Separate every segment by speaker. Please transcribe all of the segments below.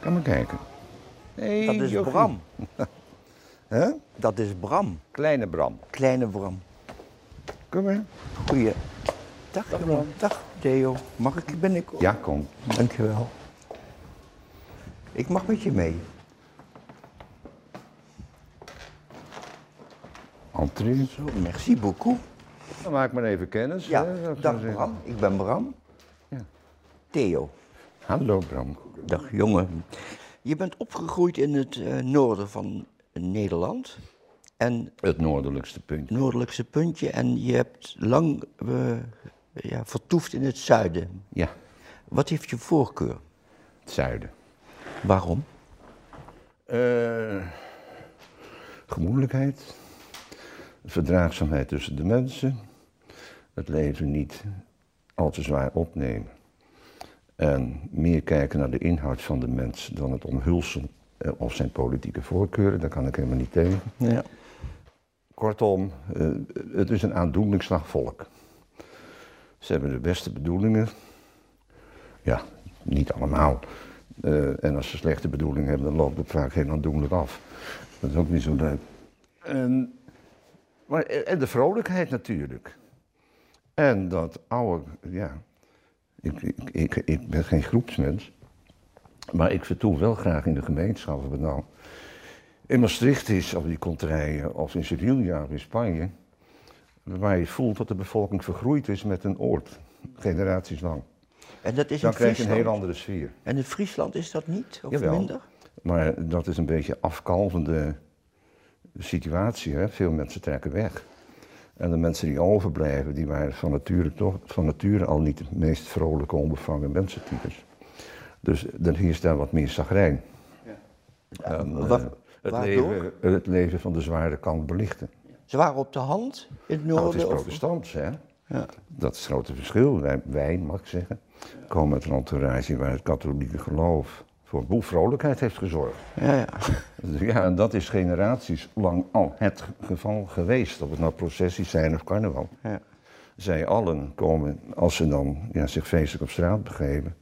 Speaker 1: Kom maar kijken. Hey,
Speaker 2: Dat is
Speaker 1: Jochie.
Speaker 2: Bram.
Speaker 1: Hè?
Speaker 2: Dat is Bram.
Speaker 1: Kleine Bram.
Speaker 2: Kleine Bram.
Speaker 1: Kom maar.
Speaker 2: Goeie. Dag, Bram. Dag, Theo. Mag ik binnenkomen?
Speaker 1: Ja, kom.
Speaker 2: Dankjewel. Ik mag met je mee.
Speaker 1: Entree.
Speaker 2: Zo, merci beaucoup.
Speaker 1: Dan maak maar even kennis.
Speaker 2: Ja,
Speaker 1: hè, ik
Speaker 2: dag. Bram. Ik ben Bram.
Speaker 1: Ja.
Speaker 2: Theo.
Speaker 1: Hallo Bram.
Speaker 2: Dag jongen. Je bent opgegroeid in het eh, noorden van Nederland. En
Speaker 1: Het noordelijkste punt.
Speaker 2: het noordelijkste puntje. En je hebt lang eh, ja, vertoefd in het zuiden.
Speaker 1: Ja,
Speaker 2: Wat heeft je voorkeur?
Speaker 1: het zuiden.
Speaker 2: Waarom?
Speaker 1: Eh, gemoedelijkheid. Verdraagzaamheid tussen de mensen. Het leven niet al te zwaar opnemen. En meer kijken naar de inhoud van de mens dan het omhulsel eh, of zijn politieke voorkeuren. Daar kan ik helemaal niet tegen.
Speaker 2: Ja.
Speaker 1: Kortom, eh, het is een aandoenlijk slag volk. Ze hebben de beste bedoelingen. Ja, niet allemaal. Eh, en als ze slechte bedoelingen hebben, dan loopt het vaak heel aandoenlijk af. Dat is ook niet zo leuk. En, maar, en de vrolijkheid natuurlijk. En dat oude, ja. Ik, ik, ik, ik ben geen groepsmens. Maar ik vertoef wel graag in de gemeenschap. Of het nou in Maastricht is, of die contraien, of in Sevilla of in Spanje. Waar je voelt dat de bevolking vergroeid is met een oord. Generaties lang.
Speaker 2: En dat is
Speaker 1: Dan krijg je een heel andere sfeer.
Speaker 2: En in Friesland is dat niet? Of
Speaker 1: Jawel.
Speaker 2: minder?
Speaker 1: Maar dat is een beetje afkalvende situatie. Hè? Veel mensen trekken weg. En de mensen die overblijven, die waren van nature, toch, van nature al niet de meest vrolijke, onbevangen mensentypes. Dus dan heerst daar wat meer zagrijn. En, eh, het,
Speaker 2: waardoor?
Speaker 1: leven, het leven van de zware kant belichten.
Speaker 2: Ze waren op de hand in het
Speaker 1: Nou,
Speaker 2: noorden?
Speaker 1: het is
Speaker 2: of-
Speaker 1: protestants, hè?
Speaker 2: Ja.
Speaker 1: Dat is het grote verschil. Wij, wij, mag ik zeggen, komen uit een entourage waar het katholieke geloof voor boel vrolijkheid heeft gezorgd.
Speaker 2: Ja, ja.
Speaker 1: Ja, en dat is generaties lang al het geval geweest. Of het nou processies zijn of carnaval.
Speaker 2: Ja.
Speaker 1: Zij allen komen, als ze dan ja, zich feestelijk op straat begeven,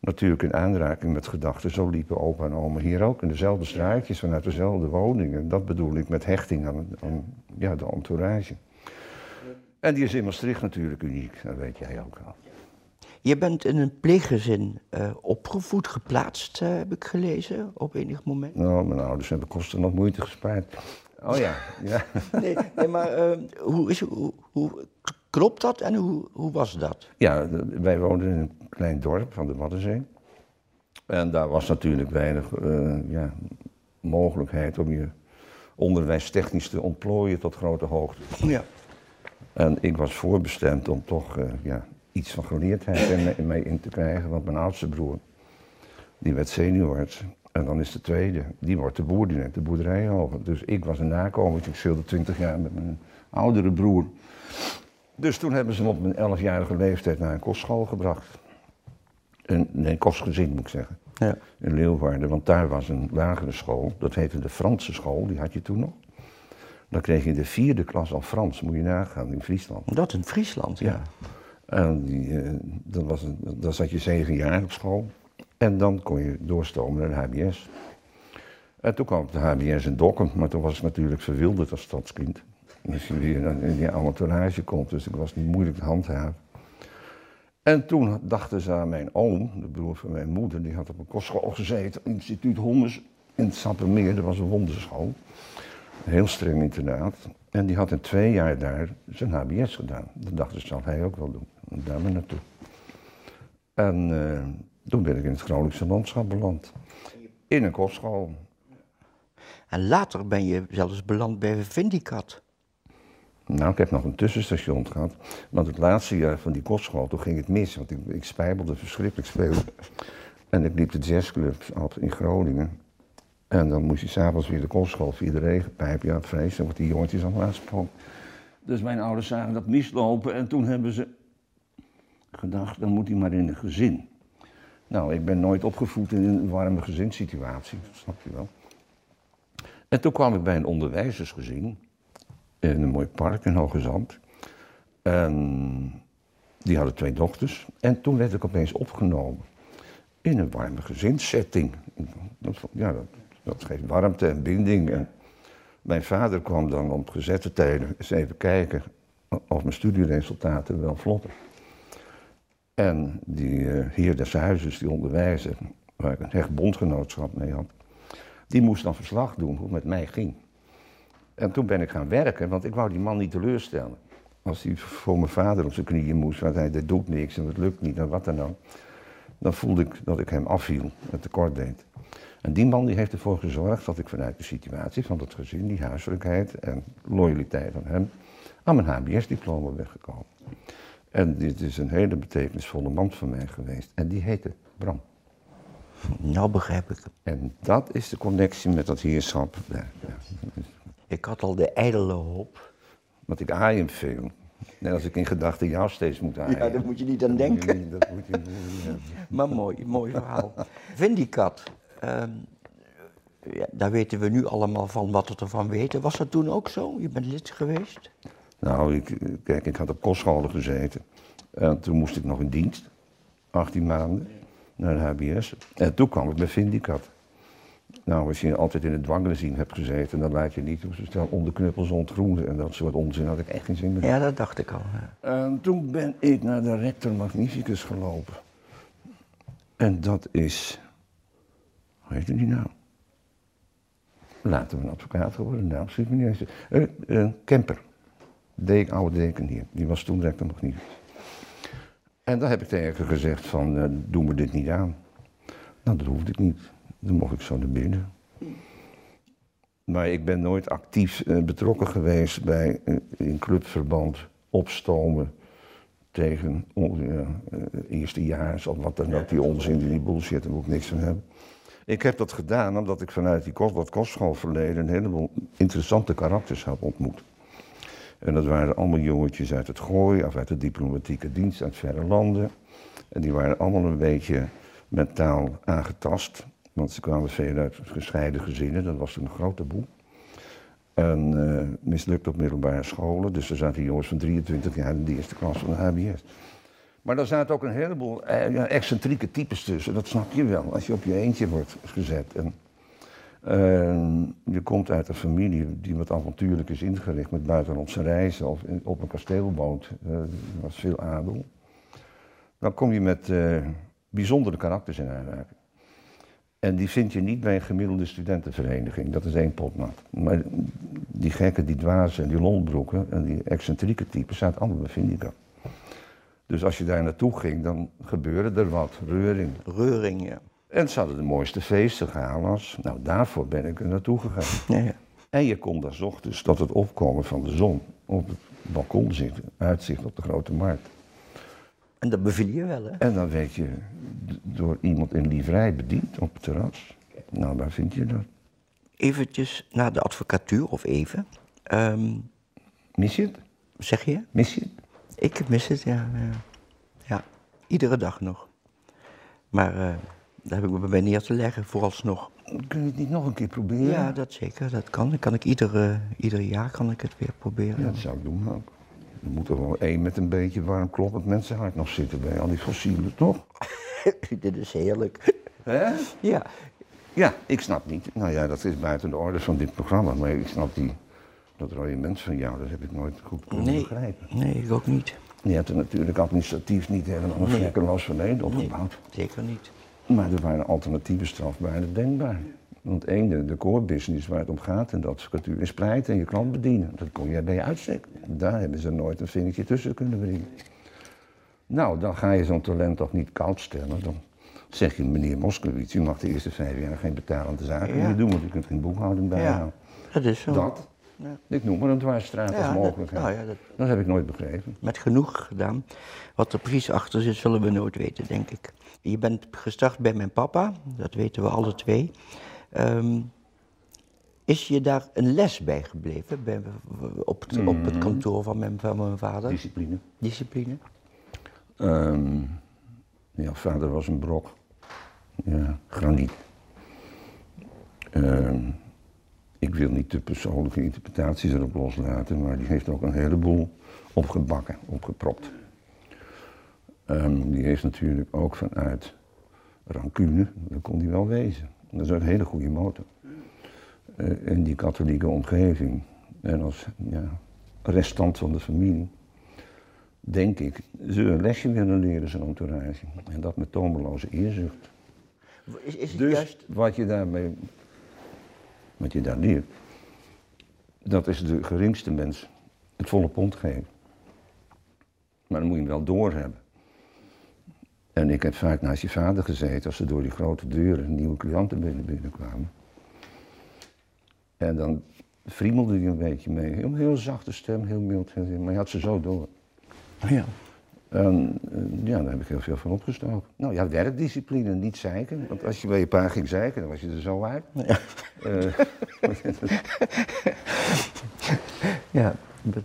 Speaker 1: natuurlijk in aanraking met gedachten. Zo liepen opa en oma hier ook in dezelfde straatjes, vanuit dezelfde woningen. Dat bedoel ik met hechting aan, aan ja, de entourage. En die is in Maastricht natuurlijk uniek, dat weet jij ook wel.
Speaker 2: Je bent in een pleeggezin eh, opgevoed, geplaatst, eh, heb ik gelezen, op enig moment.
Speaker 1: Nou, mijn ouders hebben kosten nog moeite gespaard. Oh ja, ja.
Speaker 2: Nee, nee maar eh, hoe, is, hoe, hoe klopt dat en hoe, hoe was dat?
Speaker 1: Ja, wij woonden in een klein dorp van de Waddenzee. En daar was natuurlijk weinig eh, ja, mogelijkheid om je onderwijstechnisch te ontplooien tot grote hoogte.
Speaker 2: Ja.
Speaker 1: En ik was voorbestemd om toch eh, ja, iets van geleerdheid in mij in te krijgen. Want mijn oudste broer, die werd seniorarts. En dan is de tweede, die wordt de boer, die neemt de boerderij over. Dus ik was een nakomertje, ik scheelde twintig jaar met mijn oudere broer. Dus toen hebben ze me op mijn elfjarige leeftijd naar een kostschool gebracht. Een, nee, een kostgezin moet ik zeggen.
Speaker 2: Ja.
Speaker 1: In Leeuwarden, want daar was een lagere school. Dat heette de Franse school, die had je toen nog. Dan kreeg je de vierde klas al Frans, moet je nagaan, in Friesland.
Speaker 2: Dat in Friesland, ja.
Speaker 1: En die, eh, dat was een, dan zat je zeven jaar op school. En dan kon je doorstomen naar de HBS. En toen kwam ik de HBS in Dokkum, maar toen was ik natuurlijk verwilderd als stadskind. Als je weer in die entourage komt, dus ik was niet moeilijk te handhaven. En toen dachten ze aan mijn oom, de broer van mijn moeder, die had op een kostschool gezeten, instituut Hommers in het Sappemeer, dat was een wonderschool. Een heel streng internaat. En die had in twee jaar daar zijn HBS gedaan. Dat dachten ze, zal hij ook wel doen. En daar maar naartoe. En eh, toen ben ik in het Groningse landschap beland. In een kostschool.
Speaker 2: En later ben je zelfs beland bij Vindicat.
Speaker 1: Nou, ik heb nog een tussenstation gehad. Want het laatste jaar van die kostschool, toen ging het mis. Want ik, ik spijbelde verschrikkelijk veel. En ik liep de jazzclubs af in Groningen. En dan moest je s'avonds weer de kostschool via de regenpijp. Ja, vreselijk, want die jongetjes allemaal aangesproken. Dus mijn ouders zagen dat mislopen en toen hebben ze gedacht, dan moet hij maar in een gezin. Nou, ik ben nooit opgevoed in een warme gezinssituatie, snap je wel. En toen kwam ik bij een onderwijzersgezin in een mooi park in Hoge Zand. En die hadden twee dochters. En toen werd ik opeens opgenomen in een warme gezinssetting. Ja, dat, geeft warmte en binding. En mijn vader kwam dan op gezette tijden eens even kijken of mijn studieresultaten wel vlotten. En die uh, heer des huizes, die onderwijzer, waar ik een hecht bondgenootschap mee had, die moest dan verslag doen hoe het met mij ging. En toen ben ik gaan werken, want ik wou die man niet teleurstellen. Als hij voor mijn vader op zijn knieën moest, want hij dat doet niks en het lukt niet en wat dan ook. Dan voelde ik dat ik hem afviel en tekort deed. En die man die heeft ervoor gezorgd dat ik vanuit de situatie van dat gezin, die huiselijkheid en loyaliteit van hem, aan mijn HBS-diploma ben gekomen. En dit is een hele betekenisvolle man voor mij geweest. En die heette Bram.
Speaker 2: Nou begrijp ik.
Speaker 1: En dat is de connectie met dat heerschap. Ja, ja.
Speaker 2: Ik had al de ijdele hoop.
Speaker 1: Want ik aai hem veel. Net als ik in gedachten jou steeds moet aaien.
Speaker 2: Ja, daar moet je niet aan denken.
Speaker 1: Dat moet je.
Speaker 2: Maar mooi, mooi verhaal. Vindicat, ehm, ja, daar weten we nu allemaal van wat we ervan weten. Was dat toen ook zo? Je bent lid geweest?
Speaker 1: Nou, ik, kijk, ik had op kostscholen gezeten. En toen moest ik nog in dienst. 18 maanden. Naar de HBS. En toen kwam ik bij Vindicat. Nou, als je altijd in het dwangregime hebt gezeten, dan laat je niet zo snel onderknuppels ontgroenen en dat soort onzin had ik echt geen zin meer.
Speaker 2: Ja, dat dacht ik al. ja.
Speaker 1: En toen ben ik naar de rector magnificus gelopen. En dat is, hoe heet die nou? Later een advocaat geworden, nou, schiet me niet eens. Eh, Kemper, de oude deken hier, die was toen rector magnificus. En daar heb ik tegen gezegd van, eh, doe me dit niet aan. Nou, dat hoefde ik niet. Dan mocht ik zo naar binnen. Maar ik ben nooit actief eh, betrokken geweest bij eh, in clubverband opstomen tegen eh, eerstejaars of wat dan ook, die onzin, die bullshit, daar moet ik niks van hebben. Ik heb dat gedaan omdat ik vanuit die kost, dat kostschoolverleden een heleboel interessante karakters heb ontmoet. En dat waren allemaal jongetjes uit het Gooi, of uit de diplomatieke dienst uit verre landen. En die waren allemaal een beetje mentaal aangetast. Want ze kwamen veel uit gescheiden gezinnen, dat was een grote boel. En eh, mislukt op middelbare scholen, dus er zaten jongens van 23 jaar in de eerste klas van de HBS. Maar daar zaten ook een heleboel ja, excentrieke types tussen, dat snap je wel, als je op je eentje wordt gezet. En, je komt uit een familie die wat avontuurlijk is ingericht met buitenlandse reizen of op een kasteel woont. Eh, er was veel adel. Dan kom je met eh, bijzondere karakters in aanraking. En die vind je niet bij een gemiddelde studentenvereniging, dat is één pot nat. Maar die gekken, die dwazen en die lolbroeken en die excentrieke types zaten allemaal bij Vindica. Dus als je daar naartoe ging, dan gebeurde er wat, reuring.
Speaker 2: Reuring, ja.
Speaker 1: En ze hadden de mooiste feesten, galas. Nou, daarvoor ben ik er naartoe gegaan.
Speaker 2: ja, ja.
Speaker 1: En je kon daar ochtends tot het opkomen van de zon op het balkon zitten, uitzicht op de grote markt.
Speaker 2: En dat beviel je wel, hè?
Speaker 1: En dan werd je door iemand in livrei bediend op het terras. Nou, waar vind je dat?
Speaker 2: Eventjes naar de advocatuur, of even. Ehm,
Speaker 1: Mis je het?
Speaker 2: zeg je?
Speaker 1: Mis je het?
Speaker 2: Ik mis het, ja. Ja, ja. iedere dag nog. Maar eh, daar heb ik me bij neer te leggen, vooralsnog.
Speaker 1: Kun je het niet nog een keer proberen?
Speaker 2: Ja, dat zeker, dat kan. Dan kan ik iedere, ieder jaar kan ik het weer proberen.
Speaker 1: Ja, dat zou ik doen ook. Er moet er wel één met een beetje warm kloppend mensenhart nog zitten bij al die fossielen, toch?
Speaker 2: Dit is heerlijk.
Speaker 1: Hè?
Speaker 2: Ja,
Speaker 1: Ja, ik snap niet. Nou ja, dat is buiten de orde van dit programma, maar ik snap die, dat rode mens van jou, dat heb ik nooit goed kunnen
Speaker 2: nee,
Speaker 1: begrijpen.
Speaker 2: nee, ik ook niet.
Speaker 1: Je hebt er natuurlijk administratief niet helemaal een vlekkeloos verleden opgebouwd.
Speaker 2: Zeker niet.
Speaker 1: Maar er waren alternatieve strafbaarden denkbaar. Want één, de, de core business waar het om gaat en de advocatuur is pleiten en je klant bedienen. Dat kon jij bij je uitsteken. Daar hebben ze nooit een vingertje tussen kunnen brengen. Nou, dan ga je zo'n talent toch niet koud stellen. Dan zeg je, meneer Moskowitz, u mag de eerste vijf jaar geen betalende zaken
Speaker 2: Ja.
Speaker 1: meer doen, want u kunt geen boekhouding bijhouden.
Speaker 2: Dat is zo.
Speaker 1: Dat.
Speaker 2: Ja.
Speaker 1: Ik noem maar een dwarsstraat
Speaker 2: Ja,
Speaker 1: als
Speaker 2: dat-
Speaker 1: mogelijkheid.
Speaker 2: nou ja, dat-
Speaker 1: dat heb ik nooit begrepen.
Speaker 2: met genoeg gedaan. Wat er precies achter zit, zullen we nooit weten, denk ik. Je bent gestart bij mijn papa, dat weten we alle twee. Ehm, is je daar een les bij gebleven bij, op, het, op het kantoor van mijn, van mijn vader?
Speaker 1: Discipline.
Speaker 2: Discipline?
Speaker 1: Ehm, ja, vader was een brok. Ja, graniet. Ehm, ik wil niet de persoonlijke interpretaties erop loslaten, maar die heeft ook een heleboel opgebakken, opgepropt. Ehm, die heeft natuurlijk ook vanuit rancune, dat kon hij wel wezen. Dat is een hele goede motor. Eh, in die katholieke omgeving en als ja, restant van de familie denk ik, ze een lesje willen leren, zijn entourage. En dat met tomeloze eerzucht.
Speaker 2: Is, is het
Speaker 1: Dus
Speaker 2: juist...
Speaker 1: wat je daarmee, je daar leert, dat is de geringste mens het volle pond geven. Maar dan moet je hem wel doorhebben. En ik heb vaak naast je vader gezeten als er door die grote deuren nieuwe cliënten binnen, binnenkwamen. En dan friemelde hij een beetje mee. Heel, heel zachte stem, heel mild. Maar je had ze zo door.
Speaker 2: Ja.
Speaker 1: En eh, ja, daar heb ik heel veel van opgestoken. Nou ja, werkdiscipline, niet zeiken. Want als je bij je pa ging zeiken, dan was je er zo uit.
Speaker 2: Ja.
Speaker 1: Eh,
Speaker 2: ja,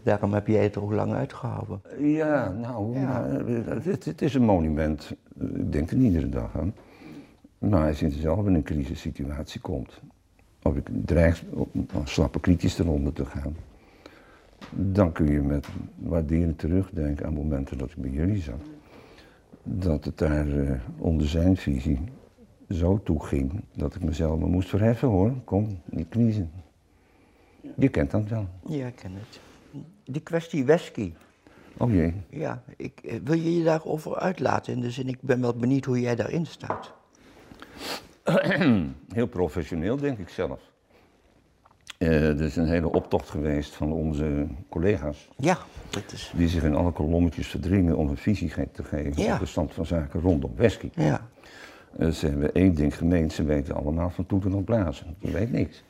Speaker 2: daarom heb jij het er ook lang uitgehouden.
Speaker 1: ja, nou,
Speaker 2: Ja.
Speaker 1: eh, het, het is een monument. Eh, Ik denk er niet iedere dag aan. Maar als je zelf in een crisissituatie komt, of ik dreig een slappe kritisch eronder te gaan, dan kun je met waardering terugdenken aan momenten dat ik bij jullie zat. Dat het daar onder zijn visie zo toe ging dat ik mezelf maar moest verheffen hoor. Kom, niet kniezen. Je kent dat wel.
Speaker 2: Ja, ik ken het. Die kwestie whisky.
Speaker 1: Oh jee.
Speaker 2: Ja, ik, eh, wil je je daarover uitlaten? In de zin, ik ben wel benieuwd hoe jij daarin staat.
Speaker 1: Heel professioneel, denk ik zelf. Eh, er is een hele optocht geweest van onze collega's.
Speaker 2: Ja, dat is...
Speaker 1: die zich in alle kolommetjes verdringen om een visie te geven
Speaker 2: Ja.
Speaker 1: op de stand van zaken rondom whisky.
Speaker 2: Ja,
Speaker 1: ze hebben één ding gemeen, ze weten allemaal van toeten op blazen. Je weet niks.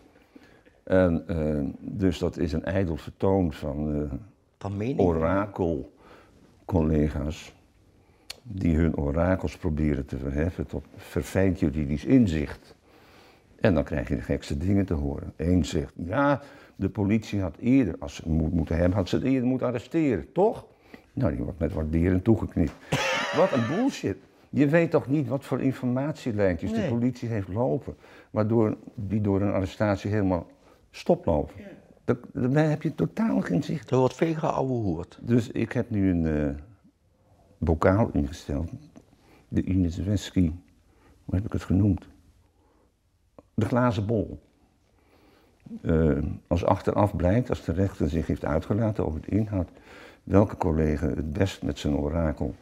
Speaker 1: En, eh, dus dat is een ijdel vertoon van eh,
Speaker 2: van
Speaker 1: orakelcollega's die hun orakels proberen te verheffen tot verfijnd juridisch inzicht. En dan krijg je de gekste dingen te horen. Eén zegt, ja, de politie had eerder, als ze het moet, moeten hebben, had ze het eerder moeten arresteren, toch? Nou, die wordt met waarderen toegeknipt. wat een bullshit. Je weet toch niet wat voor informatielijntjes de
Speaker 2: Nee.
Speaker 1: politie heeft lopen, waardoor die door een arrestatie helemaal stoplopen. Daar, daar heb je totaal geen zicht
Speaker 2: Er wordt veel geouwehoerd.
Speaker 1: dus ik heb nu een eh, bokaal ingesteld. De Ines Wesky, hoe heb ik het genoemd? De glazen bol. Eh, als achteraf blijkt, als de rechter zich heeft uitgelaten over de inhoud, welke collega het best met zijn orakel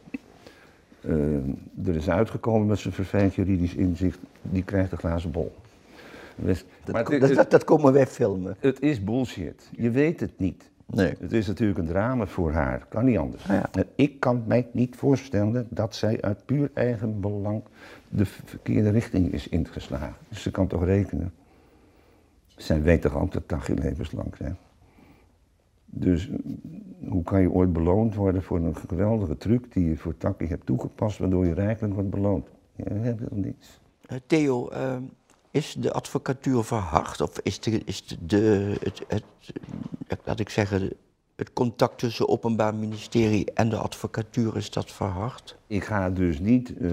Speaker 1: er is uitgekomen met zijn verfijnd juridisch inzicht, die krijgt de glazen bol. Dus-
Speaker 2: Dat,
Speaker 1: het-
Speaker 2: dat, komen wij filmen.
Speaker 1: het is bullshit. Je weet het niet.
Speaker 2: Nee.
Speaker 1: Het is natuurlijk een drama voor haar, kan niet anders.
Speaker 2: Ja.
Speaker 1: En ik kan mij niet voorstellen dat zij uit puur eigen belang de verkeerde richting is ingeslagen. Dus ze kan toch rekenen. Zij weet toch ook dat dagje levenslang zijn. Dus hoe kan je ooit beloond worden voor een geweldige truc die je voor Takkie hebt toegepast, waardoor je rijkelijk wordt beloond? Je hebt helemaal niets.
Speaker 2: Theo, eh, is de advocatuur verhard? Of is, de, is de, de- het, het, laat ik zeggen, het contact tussen openbaar ministerie en de advocatuur, is dat verhard?
Speaker 1: Ik ga dus niet eh,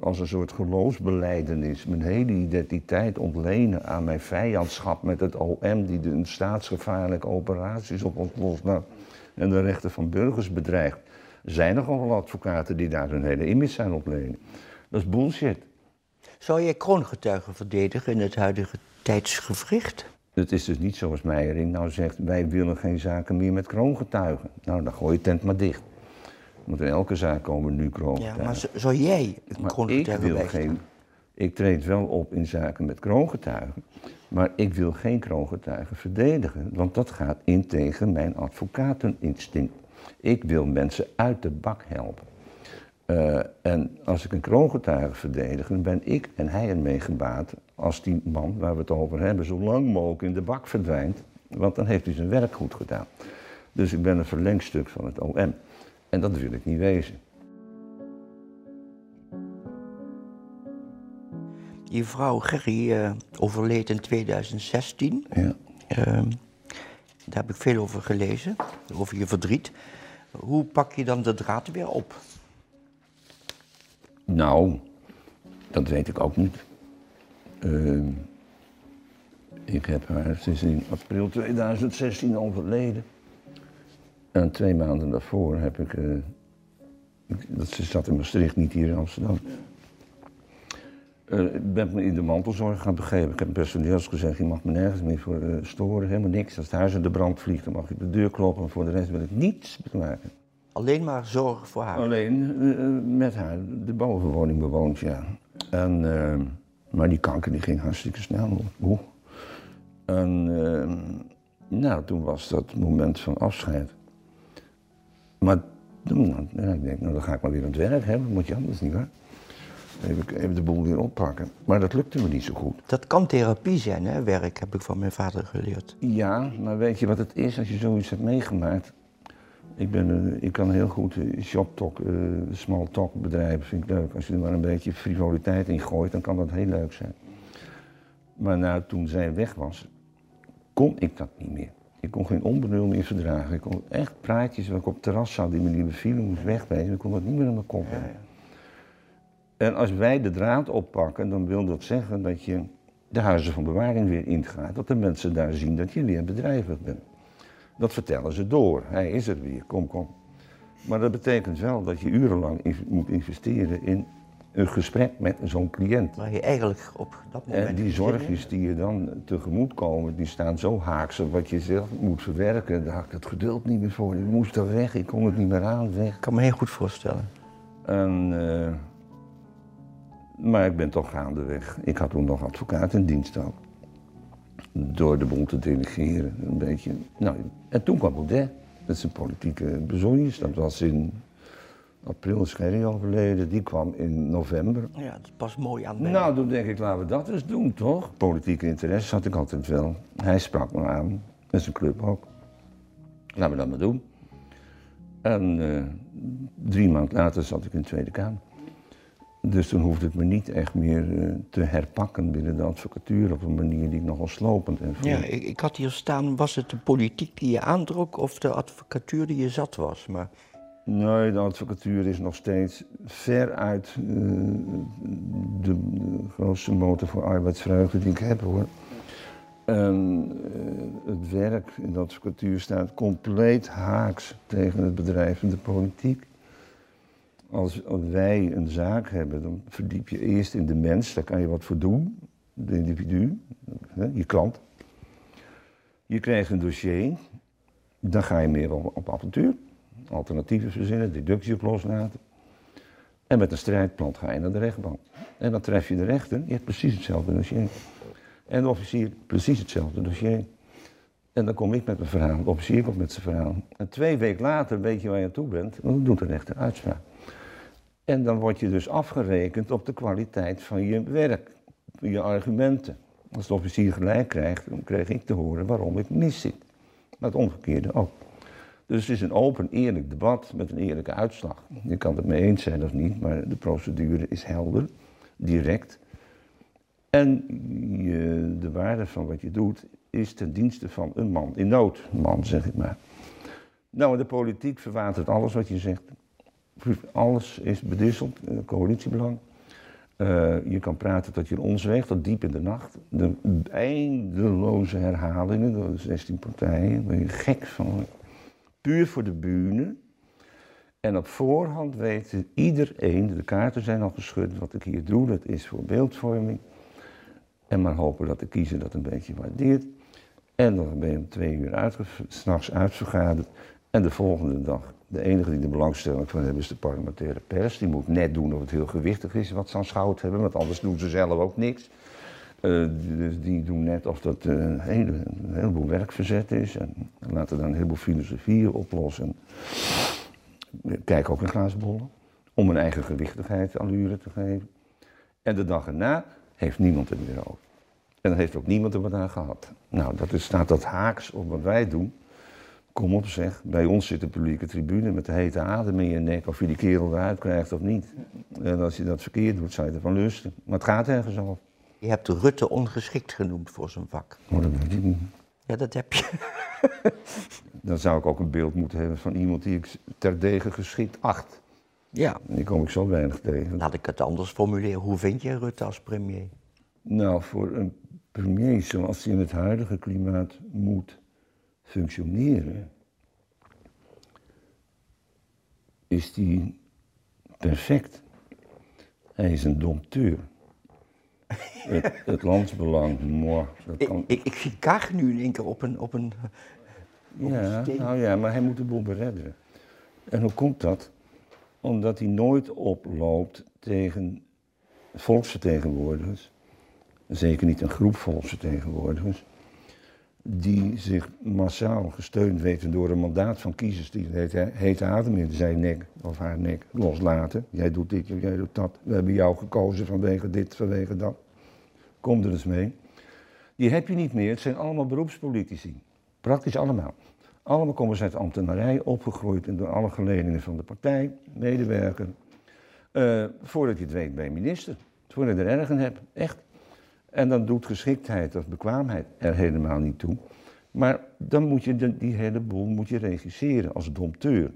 Speaker 1: als een soort geloofsbeleidenis mijn hele identiteit ontlenen aan mijn vijandschap met het OM die de staatsgevaarlijke operaties op ons loslaat en de rechten van burgers bedreigt. Er zijn nogal wel advocaten die daar hun hele image zijn ontlenen. Dat is bullshit.
Speaker 2: Zou jij kroongetuigen verdedigen in het huidige tijdsgevricht?
Speaker 1: Het is dus niet zoals Meijering nou zegt, wij willen geen zaken meer met kroongetuigen. Nou, dan gooi je tent maar dicht. Want in elke zaak komen nu
Speaker 2: Ja,
Speaker 1: kroongetuigen.
Speaker 2: maar z- zou jij een
Speaker 1: Maar ik wil geen. Ik treed wel op in zaken met kroongetuigen. Maar ik wil geen kroongetuigen verdedigen. Want dat gaat in tegen mijn advocateninstinct. Ik wil mensen uit de bak helpen. Eh, en als ik een kroongetuige verdedig, dan ben ik en hij ermee gebaat als die man waar we het over hebben zo lang mogelijk in de bak verdwijnt Want dan heeft hij zijn werk goed gedaan. Dus ik ben een verlengstuk van het OM. En dat wil ik niet wezen.
Speaker 2: Je vrouw Gerry uh, overleed in 2016.
Speaker 1: Ja.
Speaker 2: Ehm, daar heb ik veel over gelezen, over je verdriet. Hoe pak je dan de draad weer op?
Speaker 1: Nou, dat weet ik ook niet. Ehm, ik heb haar, sinds in april 2016 overleden. En twee maanden daarvoor heb ik, uh, dat, ze zat in Maastricht, niet hier in Amsterdam. Uh, ik ben me in de mantelzorg gaan begeven. Ik heb personeels gezegd, je mag me nergens meer voor uh, storen, helemaal niks. Als het huis in de brand vliegt, dan mag ik de deur kloppen. Voor de rest wil ik niets maken.
Speaker 2: Alleen maar zorg voor haar?
Speaker 1: Alleen met haar de bovenwoning bewoond, ja. En, maar die kanker die ging hartstikke snel. Oeh. En nou, toen was dat moment van afscheid. Maar toen, ja, ik denk, nou dan ga ik maar weer aan het werk, hè. Dat moet je anders niet waar. Even, even de boel weer oppakken. Maar dat lukte me niet zo goed.
Speaker 2: Dat kan therapie zijn, hè, werk, heb ik van mijn vader geleerd.
Speaker 1: Ja, maar weet je wat het is als je zoiets hebt meegemaakt? Ik, ben, ik kan heel goed uh, shop talk, uh, small talk bedrijven, vind ik leuk. Als je er maar een beetje frivoliteit in gooit, dan kan dat heel leuk zijn. Maar nou, toen zij weg was, kon ik dat niet meer. Ik kon geen onbenul meer verdragen. Ik kon echt praatjes waar ik op het terras zat die me niet bevielen, moest wegwezen. Ik kon dat niet meer in mijn kop hebben. En als wij de draad oppakken, dan wil dat zeggen dat je de huizen van bewaring weer ingaat. Dat de mensen daar zien dat je weer bedrijvig bent. Dat vertellen ze door. Hij is er weer, kom, kom. Maar dat betekent wel dat je urenlang moet investeren in een gesprek met zo'n cliënt.
Speaker 2: Waar je eigenlijk op dat moment...
Speaker 1: En die zorgjes die je dan tegemoet komen, die staan zo haaks op wat je zelf moet verwerken. Daar had ik het geduld niet meer voor. Ik moest er weg, ik kon het niet meer aan, weg.
Speaker 2: Ik kan me heel goed voorstellen.
Speaker 1: En, uh, maar ik ben toch gaandeweg. Ik had toen nog advocaat in dienst ook. Door de bond te delegeren, een beetje. Nou, en toen kwam Baudet. Is een politieke bezoenis. Dat was in april is Gerry overleden, die kwam in november.
Speaker 2: Ja, dat past mooi aan mij.
Speaker 1: Nou, toen denk ik, laten we dat eens doen, toch? Politieke interesse had ik altijd wel. Hij sprak me aan, en zijn club ook. Laten we dat maar doen. En uh, drie maanden later zat ik in de Tweede Kamer. Dus toen hoefde ik me niet echt meer uh, te herpakken binnen de advocatuur op een manier die ik nogal slopend en
Speaker 2: Ja, ik, ik, had hier staan, was het de politiek die je aantrok of de advocatuur die je zat was? Maar
Speaker 1: Nee, de advocatuur is nog steeds veruit uh, de, de, grootste motor voor arbeidsvreugde die ik heb hoor. En uh, het werk in de advocatuur staat compleet haaks tegen het bedrijf en de politiek. Als, wij een zaak hebben, dan verdiep je eerst in de mens, daar kan je wat voor doen, de individu, je klant. Je krijgt een dossier, dan ga je meer op, op avontuur alternatieven verzinnen, deductie op loslaten. En met een strijdplan ga je naar de rechtbank. En dan tref je de rechter, je hebt precies hetzelfde dossier. En de officier, precies hetzelfde dossier. En dan kom ik met mijn verhaal, de officier komt met zijn verhaal. En twee weken later weet je waar je aan toe bent, dan doet de rechter uitspraak. En dan word je dus afgerekend op de kwaliteit van je werk, je argumenten. Als de officier gelijk krijgt, dan krijg ik te horen waarom ik mis zit. Maar het omgekeerde ook. Dus het is een open, eerlijk debat met een eerlijke uitslag. Je kan het mee eens zijn of niet, maar de procedure is helder, direct. En de waarde van wat je doet is ten dienste van een man in nood. Man, zeg ik maar. Nou, de politiek verwatert alles wat je zegt. Alles is bedisseld, eh, coalitiebelang. Uh, je kan praten tot je ons weegt, tot diep in de nacht. De eindeloze herhalingen door de 16 partijen, waar je gek van puur voor de bühne. En op voorhand weet iedereen, de kaarten zijn al geschud, wat ik hier doe, dat is voor beeldvorming. En maar hopen dat de kiezer dat een beetje waardeert. En dan ben je om twee uur s'nachts uitvergaderd. En de volgende dag, de enige die er belangstelling van hebben, is de parlementaire pers. Die moet net doen of het heel gewichtig is wat ze aan schout hebben, want anders doen ze zelf ook niks. Uh, dus die doen net of dat uh, een, hele, heleboel werk verzet is. En laten dan een heleboel filosofieën oplossen. Kijk ook in glazen. Om een eigen gewichtigheid allure te geven. En de dag erna heeft niemand het meer over. En dan heeft ook niemand er wat aan gehad. Nou, dat is, staat dat haaks op wat wij doen. Kom op zeg, bij ons zit de publieke tribune met de hete adem in je nek of je die kerel eruit krijgt of niet. En als je dat verkeerd doet, zou je ervan lusten. Maar het gaat ergens over.
Speaker 2: Je hebt Rutte ongeschikt genoemd voor zijn vak.
Speaker 1: Oh, dat weet ik niet.
Speaker 2: Ja, dat heb je.
Speaker 1: Dan zou ik ook een beeld moeten hebben van iemand die ik terdege geschikt acht.
Speaker 2: Ja.
Speaker 1: Die kom ik zo weinig tegen.
Speaker 2: Laat ik het anders formuleren. Hoe vind je Rutte als premier?
Speaker 1: Nou, voor een premier zoals hij in het huidige klimaat moet functioneren, is die perfect. Hij is een dompteur. het, het landsbelang,
Speaker 2: Ik,
Speaker 1: kan...
Speaker 2: ik, ik zie Kaag nu in één keer op een... Op een
Speaker 1: Ja, nou ja, maar hij moet de boel beredderen. En hoe komt dat? Omdat hij nooit oploopt tegen volksvertegenwoordigers, zeker niet een groep volksvertegenwoordigers, die zich massaal gesteund weten door een mandaat van kiezers die het heet adem in zijn nek of haar nek loslaten. Jij doet dit, jij doet dat. We hebben jou gekozen vanwege dit, vanwege dat. Kom er eens mee. Die heb je niet meer. Het zijn allemaal beroepspolitici. Praktisch allemaal. Allemaal komen ze uit ambtenarij, opgegroeid en door alle geledingen van de partij, medewerker. Eh, voordat je het weet ben je minister. Voordat je er erg in hebt, echt. En dan doet geschiktheid of bekwaamheid er helemaal niet toe. Maar dan moet je de- die hele boel moet je regisseren als dompteur.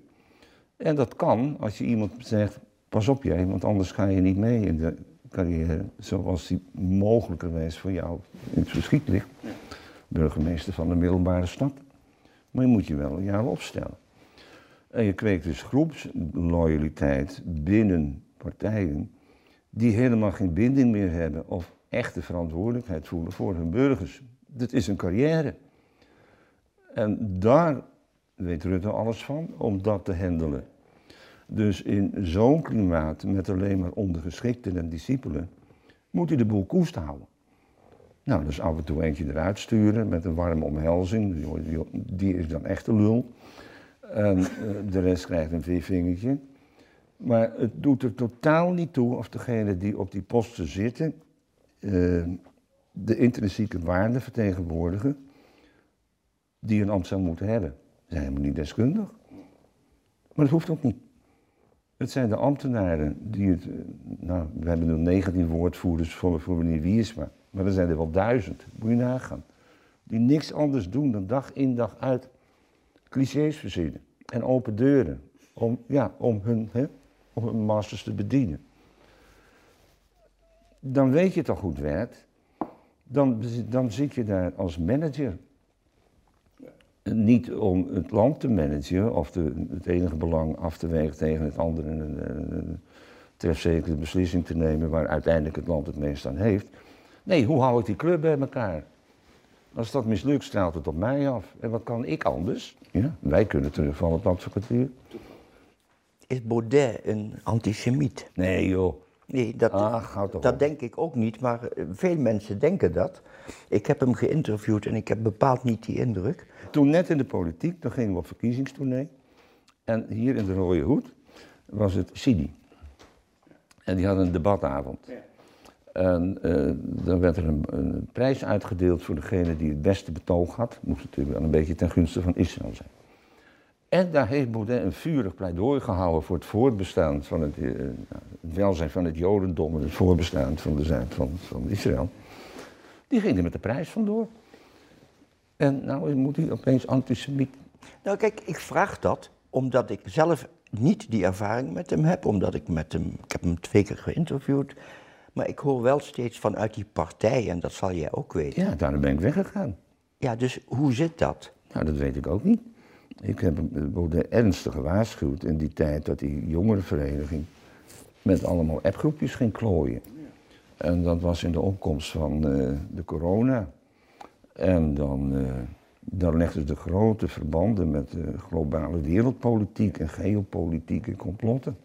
Speaker 1: En dat kan als je iemand zegt, pas op jij, want anders ga je niet mee in de carrière zoals die mogelijkerwijs voor jou in het verschiet ligt. Burgemeester van een middelbare stad. Maar je moet je wel een opstellen. En je kweekt dus groepsloyaliteit binnen partijen die helemaal geen binding meer hebben of echte verantwoordelijkheid voelen voor hun burgers. Dat is een carrière. En daar weet Rutte alles van, om dat te handelen. Dus in zo'n klimaat met alleen maar ondergeschikten en discipelen, moet hij de boel koest houden. Nou, dus af en toe eentje eruit sturen met een warme omhelzing, die- is dan echt een lul. En eh, de rest krijgt een viervingertje. Maar het doet er totaal niet toe of degenen die op die posten zitten eh, de intrinsieke waarden vertegenwoordigen die een ambt zou moeten hebben. Ze zijn helemaal niet deskundig. Maar dat hoeft ook niet. Het zijn de ambtenaren die het, eh, nou, we hebben nu 19 woordvoerders voor, voor meneer Wiersma, maar er zijn er wel duizend, moet je nagaan. Die niks anders doen dan dag in dag uit clichés verzinnen en open deuren om, ja, om, hun, hè, om hun masters te bedienen. Dan weet je toch het werkt. Dan, dan zit je daar als manager. Niet om het land te managen of de, het enige belang af te wegen tegen het andere en een, trefzekere beslissing te nemen waar uiteindelijk het land het meest aan heeft. Nee, hoe hou ik die club bij elkaar? Als dat mislukt, straalt het op mij af. En wat kan ik anders? Ja, wij kunnen terugvallen op advocatuur.
Speaker 2: Is Baudet een antisemiet?
Speaker 1: Nee joh.
Speaker 2: Nee, dat,
Speaker 1: Ach, toch
Speaker 2: dat denk ik ook niet, maar eh, veel mensen denken dat. Ik heb hem geïnterviewd en ik heb bepaald niet die indruk.
Speaker 1: Toen net in de politiek, dan gingen we op verkiezingstournee. En hier in de Rode Hoed was het Sidi. En die hadden een debatavond. En eh, dan werd er een, een prijs uitgedeeld voor degene die het beste betoog had. Moest natuurlijk wel een beetje ten gunste van Israël zijn. En daar heeft Baudet een vurig pleidooi gehouden voor het voortbestaan van het, eh, het welzijn van het Jodendom en het voortbestaan van, de, zijn- van, van Israël. Die ging er met de prijs vandoor. En nou moet hij opeens antisemiet.
Speaker 2: Nou kijk, ik vraag dat omdat ik zelf niet die ervaring met hem heb, omdat ik met hem, ik heb hem twee keer geïnterviewd, maar ik hoor wel steeds vanuit die partij, en dat zal jij ook weten.
Speaker 1: Ja, daarom ben ik weggegaan.
Speaker 2: Ja, dus hoe zit dat?
Speaker 1: Nou, dat weet ik ook niet. Ik heb Baudet ernstig gewaarschuwd in die tijd dat die jongerenvereniging met allemaal appgroepjes ging klooien. En dat was in de opkomst van eh, de corona. En dan, eh, dan legden de grote verbanden met de globale wereldpolitiek en geopolitiek en complotten.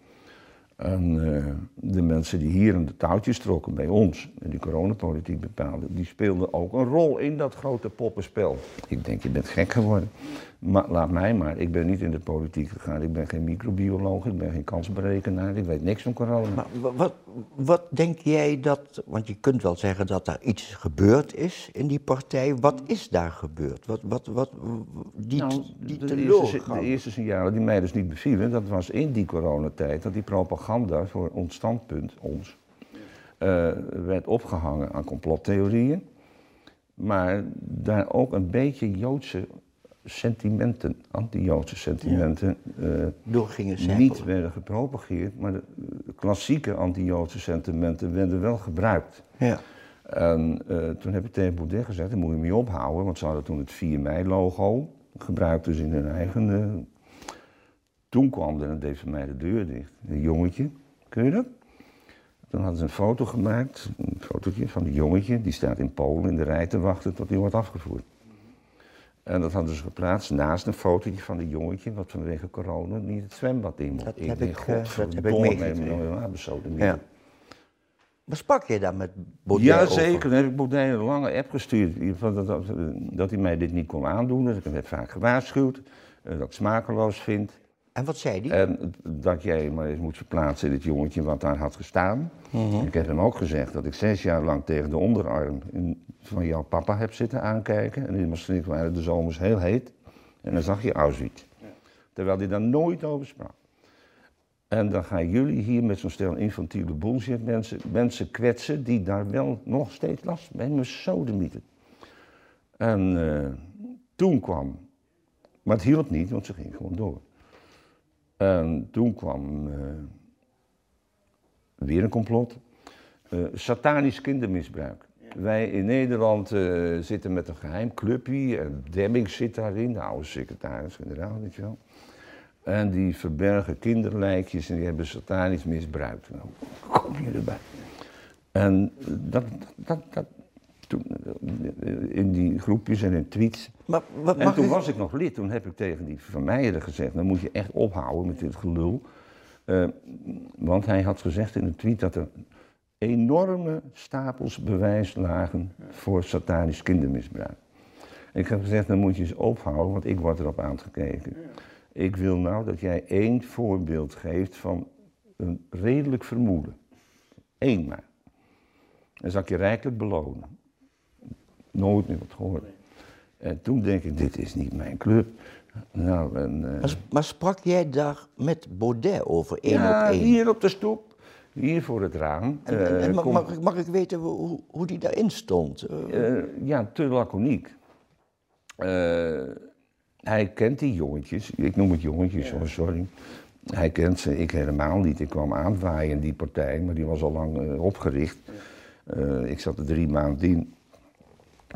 Speaker 1: En eh, de mensen die hier aan de touwtjes trokken bij ons en die coronapolitiek bepaalden, die speelden ook een rol in dat grote poppenspel. Ik denk, je bent gek geworden. Maar laat mij maar, ik ben niet in de politiek gegaan. Ik ben geen microbioloog, ik ben geen kansberekenaar, ik weet niks van corona.
Speaker 2: Maar wa- wat, wat denk jij dat, want je kunt wel zeggen dat daar iets gebeurd is in die partij. Wat is daar gebeurd? Wat, wat, wat, die,
Speaker 1: Nou,
Speaker 2: die
Speaker 1: de, eerste, de eerste signalen die mij dus niet bevielen, dat was in die coronatijd dat die propaganda voor ons standpunt, ons, eh, werd opgehangen aan complottheorieën. Maar daar ook een beetje Joodse sentimenten, anti-Joodse sentimenten, eh,
Speaker 2: Door gingen
Speaker 1: niet werden gepropageerd, maar de klassieke anti-Joodse sentimenten werden wel gebruikt.
Speaker 2: Ja.
Speaker 1: En eh, toen heb ik tegen Baudet gezegd, daar moet je mee ophouden, want ze hadden toen het 4 mei-logo gebruikt dus in hun eigen... eh, Toen kwam er, en deed voor mij de deur dicht, een jongetje, kun je dat? Toen hadden ze een foto gemaakt, een fotootje van een jongetje, die staat in Polen in de rij te wachten tot hij wordt afgevoerd. En dat hadden ze geplaatst naast een fotootje van een jongetje wat vanwege corona niet het zwembad in mocht.
Speaker 2: Dat heb
Speaker 1: denk,
Speaker 2: ik, eh, dat heb ik meegekregen. Ja. Maar sprak je daar met Baudet
Speaker 1: Ja,
Speaker 2: over?
Speaker 1: zeker. Dan heb ik Baudet een lange app gestuurd. Dat, dat, dat hij mij dit niet kon aandoen. Dat ik hem heb vaak gewaarschuwd. eh, Dat ik het smakeloos vind.
Speaker 2: En wat zei hij?
Speaker 1: Dat jij maar eens moet verplaatsen in het jongetje wat daar had gestaan.
Speaker 2: Mhm.
Speaker 1: Ik heb hem ook gezegd dat ik zes jaar lang tegen de onderarm van jouw papa heb zitten aankijken. En in Maastricht waren de zomers heel heet. En dan zag je Auschwitz. Terwijl hij daar nooit over sprak. En dan gaan jullie hier met zo'n stel infantiele bullshit mensen, mensen kwetsen die daar wel nog steeds last van hebben. sodemieten. En eh, toen kwam, maar het hielp niet, want ze ging gewoon door. En toen kwam eh, weer een complot. Eh, satanisch kindermisbruik. Wij in Nederland eh, zitten met een geheim clubje. En Demming zit daarin, de oude secretaris-generaal, weet je wel. En die verbergen kinderlijkjes en die hebben satanisch misbruikt. Nou, kom je erbij. En dat, dat, dat, toen, eh, in die groepjes en in tweets.
Speaker 2: Maar wat
Speaker 1: En toen
Speaker 2: ik-
Speaker 1: was ik nog lid, toen heb ik tegen die Van Meijeren gezegd, dan moet je echt ophouden met dit gelul. Eh, want hij had gezegd in een tweet dat er enorme stapels bewijs lagen voor satanisch kindermisbruik. Ik heb gezegd, dan moet je eens ophouden, want ik word erop aangekeken. Ik wil nou dat jij één voorbeeld geeft van een redelijk vermoeden. Eén maar. Dan zal ik je rijkelijk belonen. Nooit meer wat gehoord. En toen denk ik, dit is niet mijn club. Nou, en, eh,
Speaker 2: Maar, maar sprak jij daar met Baudet over één
Speaker 1: ja,
Speaker 2: op één?
Speaker 1: hier op de stoep, hier voor het raam.
Speaker 2: En, en- en
Speaker 1: eh,
Speaker 2: mag, mag, ik- mag ik weten hoe, hoe- die daarin stond? Eh,
Speaker 1: ja, te laconiek. Hij kent die jongetjes, ik noem het jongetjes, hoor, sorry. Hij kent ze, ik helemaal niet. Ik kwam aanwaaien in die partij, maar die was al lang opgericht. Ik zat er drie maanden in.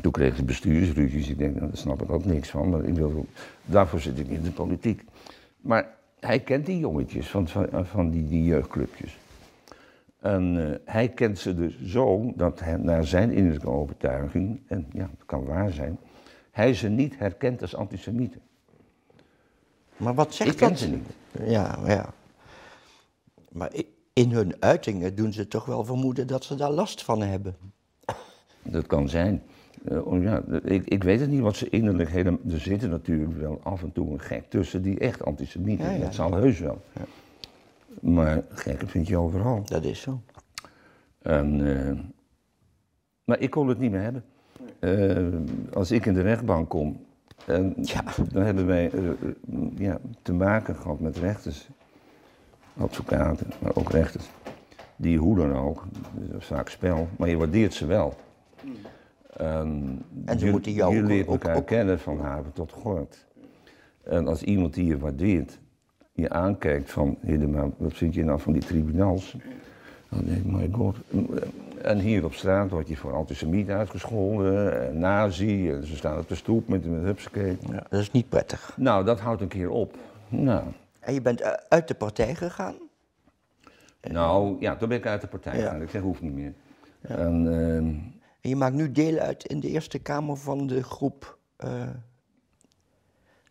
Speaker 1: Toen kreeg ik bestuursruzies. Ik denk, nou, daar snap ik ook niks van. Maar ik wil, daarvoor zit ik in de politiek. Maar hij kent die jongetjes van, van, van die, die jeugdclubjes. En eh, hij kent ze dus zo dat hij, naar zijn innerlijke overtuiging, en ja, dat kan waar zijn, hij ze niet herkent als antisemieten.
Speaker 2: maar wat zegt
Speaker 1: Ik ken
Speaker 2: dat?
Speaker 1: ze niet.
Speaker 2: Ja, ja. Maar in hun uitingen doen ze toch wel vermoeden dat ze daar last van hebben.
Speaker 1: Dat kan zijn. Eh, oh ja, ik, ik weet het niet wat ze innerlijk helemaal. Er zitten natuurlijk wel af en toe een gek tussen die echt antisemiet is.
Speaker 2: Ja, ja.
Speaker 1: Dat zal heus wel. Maar gekken vind je overal.
Speaker 2: Dat is zo.
Speaker 1: En, eh, maar ik kon het niet meer hebben. Eh, als ik in de rechtbank kom, en
Speaker 2: Ja.
Speaker 1: dan hebben wij ja, te maken gehad met rechters, advocaten, maar ook rechters. Die hoe dan ook, vaak spel, maar je waardeert ze wel. En,
Speaker 2: En ze
Speaker 1: je,
Speaker 2: moeten jou
Speaker 1: je
Speaker 2: ook-
Speaker 1: leert
Speaker 2: ook-
Speaker 1: elkaar
Speaker 2: ook-
Speaker 1: kennen van haven tot gort. En als iemand die je waardeert, je aankijkt van, helemaal, wat vind je nou van die tribunals? Dan denk ik, my god. En hier op straat word je voor antisemiet uitgescholden, en nazi, en ze staan op de stoep met, met hupsakee.
Speaker 2: Ja, dat is niet prettig.
Speaker 1: Nou, dat houdt een keer op. Nou,
Speaker 2: En je bent eh, uit de partij gegaan?
Speaker 1: nou ja, toen ben ik uit de partij
Speaker 2: Ja.
Speaker 1: gegaan. Ik zeg, hoeft niet meer. En, ehm,
Speaker 2: En je maakt nu deel uit in de Eerste Kamer van de groep eh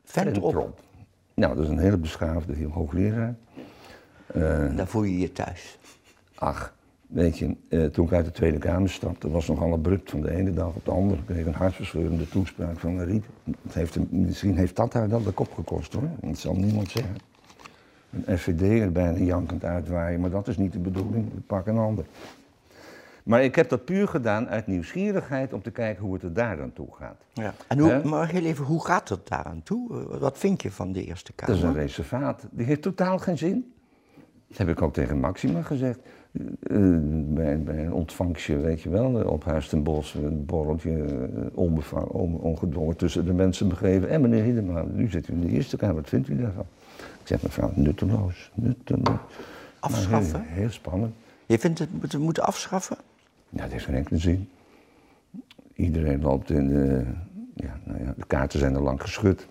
Speaker 2: Ventrop.
Speaker 1: Nou, dat is een hele beschaafde heel hoogleraar. Eh,
Speaker 2: Daar voel je je thuis.
Speaker 1: ach, Weet je, eh, toen ik uit de Tweede Kamer stapte, was nogal abrupt van de ene dag op de andere. Ik kreeg een hartverscheurende toespraak van Riet. Het heeft, misschien heeft dat haar dan de kop gekost hoor. Dat zal niemand zeggen. Een FVD er bijna jankend uitwaaien, maar dat is niet de bedoeling. Ik pak een ander. Maar ik heb dat puur gedaan uit nieuwsgierigheid om te kijken hoe het er daar aan toe gaat.
Speaker 2: Ja. En hoe, maar heel even, hoe gaat het daaraan toe? Eh, Wat vind je van de Eerste
Speaker 1: Dat
Speaker 2: Kamer?
Speaker 1: is een reservaat. Die heeft totaal geen zin. Dat heb ik ook tegen Maxima gezegd. Eh, bij, bij een ontvangstje, weet je wel, op Huis ten Bos, een borreltje, eh, onbevang, on, ongedwongen tussen de mensen begeven. En meneer Hiedema, nu zit u in de Eerste Kamer, wat vindt u daarvan? Ik zeg, mevrouw, nutteloos, nutteloos.
Speaker 2: Afschaffen?
Speaker 1: Maar heel, heel spannend.
Speaker 2: Je vindt het moeten moeten afschaffen?
Speaker 1: Ja, dat heeft geen enkele zin. Iedereen loopt in de... Ja, nou ja, de kaarten zijn er lang geschud.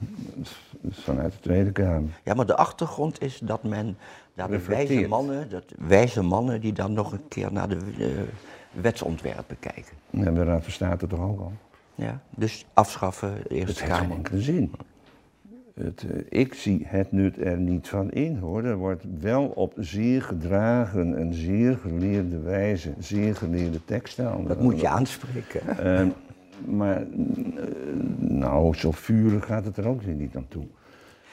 Speaker 1: Vanuit de Tweede Kamer.
Speaker 2: Ja, maar de achtergrond is dat men daar de wijze mannen, dat wijze mannen die dan nog een keer naar de eh, wetsontwerpen kijken.
Speaker 1: Ja, de Raad van State toch ook al.
Speaker 2: Ja, dus afschaffen de
Speaker 1: Het
Speaker 2: Eerste
Speaker 1: heeft geen enkele zin. Het, eh, ik zie het nut er niet van in hoor. Er wordt wel op zeer gedragen en zeer geleerde wijze, zeer geleerde teksten.
Speaker 2: Dat moet je aanspreken. hè?
Speaker 1: Eh, maar eh, nou, zo vurig gaat het er ook weer niet aan toe.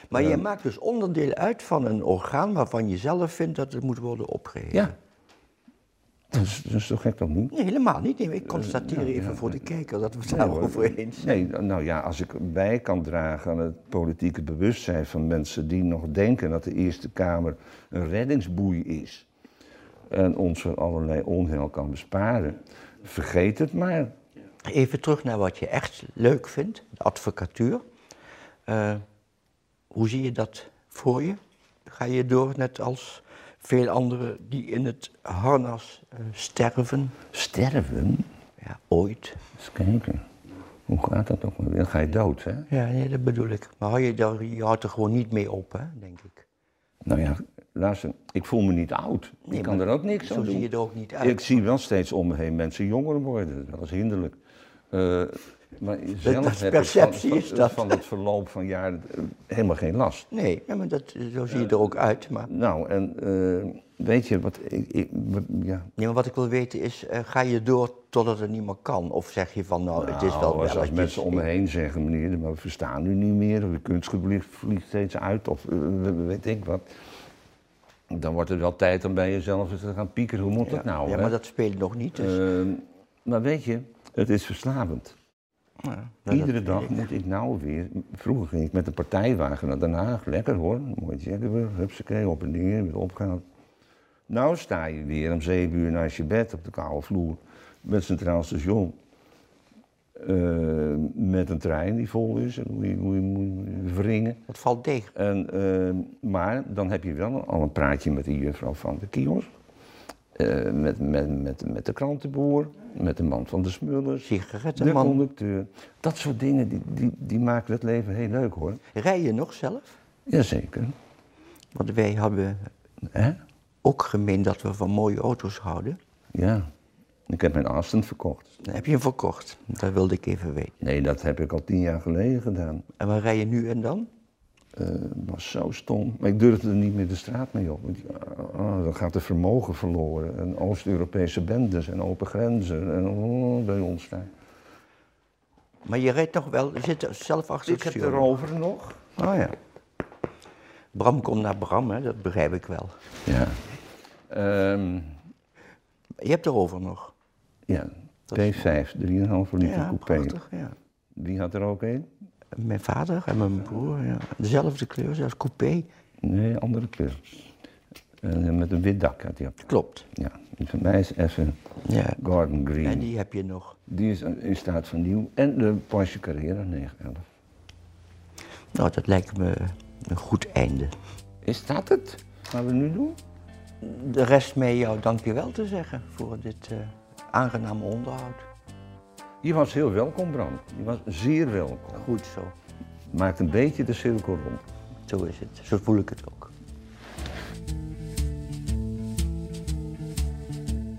Speaker 2: Maar je maakt dus onderdeel uit van een orgaan waarvan je zelf vindt dat het moet worden opgeheven.
Speaker 1: Ja. Dat is, dat is toch gek toch niet?
Speaker 2: Nee, helemaal niet. Nee, ik constateer
Speaker 1: nou,
Speaker 2: even
Speaker 1: ja,
Speaker 2: voor de kijker dat we het
Speaker 1: Nee,
Speaker 2: daarover eens zijn.
Speaker 1: Nee, nou ja, als ik bij kan dragen aan het politieke bewustzijn van mensen die nog denken dat de Eerste Kamer een reddingsboei is en ons van allerlei onheil kan besparen, vergeet het maar.
Speaker 2: Even terug naar wat je echt leuk vindt, de advocatuur. Eh, hoe zie je dat voor je? Ga je door net als veel anderen die in het harnas eh, sterven?
Speaker 1: Sterven?
Speaker 2: Ja, ooit.
Speaker 1: Eens kijken. Hoe gaat dat ook? Dan ga je dood, hè?
Speaker 2: Ja, nee, dat bedoel ik. Maar hou je, daar, je houdt er gewoon niet mee op, hè, denk ik.
Speaker 1: Nou ja, luister, ik voel me niet oud.
Speaker 2: Nee,
Speaker 1: ik kan er ook niks
Speaker 2: Zo
Speaker 1: aan doen.
Speaker 2: zie je er ook niet uit.
Speaker 1: Ik zie wel steeds om me heen mensen jonger worden. Dat is hinderlijk. Eh, maar zelf heb ik
Speaker 2: perceptie,
Speaker 1: van,
Speaker 2: is dat.
Speaker 1: van het verloop van jaren eh, helemaal geen last.
Speaker 2: Nee, maar dat, zo zie je er ook uit. Maar,
Speaker 1: Nou, en eh, weet je wat ik, ja.
Speaker 2: nee, maar wat ik wil weten is, eh, ga je door totdat het niet meer kan? Of zeg je van, nou, het is wel
Speaker 1: Nou, als, als
Speaker 2: belletjes.
Speaker 1: mensen om me heen zeggen, meneer, maar we verstaan u niet meer, of uw kunstgebied vliegt steeds uit, of eh, weet ik wat. Dan wordt het wel tijd om bij jezelf eens te gaan piekeren. Hoe moet
Speaker 2: Ja,
Speaker 1: dat nou?
Speaker 2: ja,
Speaker 1: hè?
Speaker 2: maar dat speelt nog niet. Dus,
Speaker 1: Ehm, maar weet je, het is verslavend.
Speaker 2: Ja, dat
Speaker 1: Iedere dag
Speaker 2: ik.
Speaker 1: moet ik nou weer. Vroeger ging ik met een partijwagen naar Den Haag. Lekker hoor. Mooi Jackenburg. Hupsakee, op en neer. Weer opgehaald. Nou sta je weer om zeven uur naast je bed op de koude vloer. Met Centraal Station. Eh, met een trein die vol is. En moet je, moet je, moet je wringen.
Speaker 2: Het valt tegen.
Speaker 1: En, ehm, maar dan heb je wel al een praatje met de juffrouw van de kiosk. Eh, met, met, met, met de krantenboer. Met de man van de smullers. De conducteur. Dat soort dingen, die, die, die maken het leven heel leuk hoor.
Speaker 2: Rij je nog zelf?
Speaker 1: Jazeker.
Speaker 2: Want wij hebben ook gemeend dat we van mooie auto's houden.
Speaker 1: Ja. Ik heb mijn Aston verkocht.
Speaker 2: Heb je hem verkocht. Dat wilde ik even weten.
Speaker 1: Nee, dat heb ik al tien jaar geleden gedaan.
Speaker 2: En waar rij je nu en dan?
Speaker 1: Eh, was zo stom. Maar ik durfde er niet meer de straat mee op. Want, ah, ah, dan gaat er vermogen verloren. En Oost-Europese bendes en open grenzen. En oh, bij ons daar.
Speaker 2: Maar je rijdt nog wel, je zit zelf achter
Speaker 1: Ik
Speaker 2: het
Speaker 1: heb
Speaker 2: stuur.
Speaker 1: erover nog.
Speaker 2: Oh ja. Bram komt naar Bram, hè? dat begrijp ik wel.
Speaker 1: Ja. Ehm,
Speaker 2: Je hebt erover nog.
Speaker 1: ja.
Speaker 2: Dat is
Speaker 1: P5, 3,5 liter
Speaker 2: ja,
Speaker 1: coupé.
Speaker 2: prachtig. Ja.
Speaker 1: Wie had er ook een?
Speaker 2: Mijn vader en mijn broer, ja. dezelfde kleur, zelfs coupé.
Speaker 1: Nee, andere kleur. En met een wit dak had hij op.
Speaker 2: Klopt.
Speaker 1: Ja, die van mij is even
Speaker 2: Ja.
Speaker 1: Garden Green.
Speaker 2: En die heb je nog.
Speaker 1: Die is in staat van nieuw. En de Porsche Carrera 911.
Speaker 2: Nou, dat lijkt me een goed einde.
Speaker 1: Is dat het? Wat we nu doen?
Speaker 2: De rest mij jou dankjewel te zeggen voor dit eh, aangename onderhoud.
Speaker 1: Je was heel welkom, Bram. Je was zeer welkom.
Speaker 2: Goed zo.
Speaker 1: Maakt een beetje de cirkel rond.
Speaker 2: Zo is het. Zo voel ik het ook.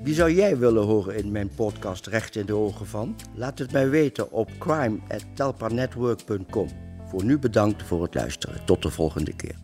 Speaker 3: Wie zou jij willen horen in mijn podcast Recht in de Ogen van? Laat het mij weten op crime.telpanetwork.com. Voor nu bedankt voor het luisteren. Tot de volgende keer.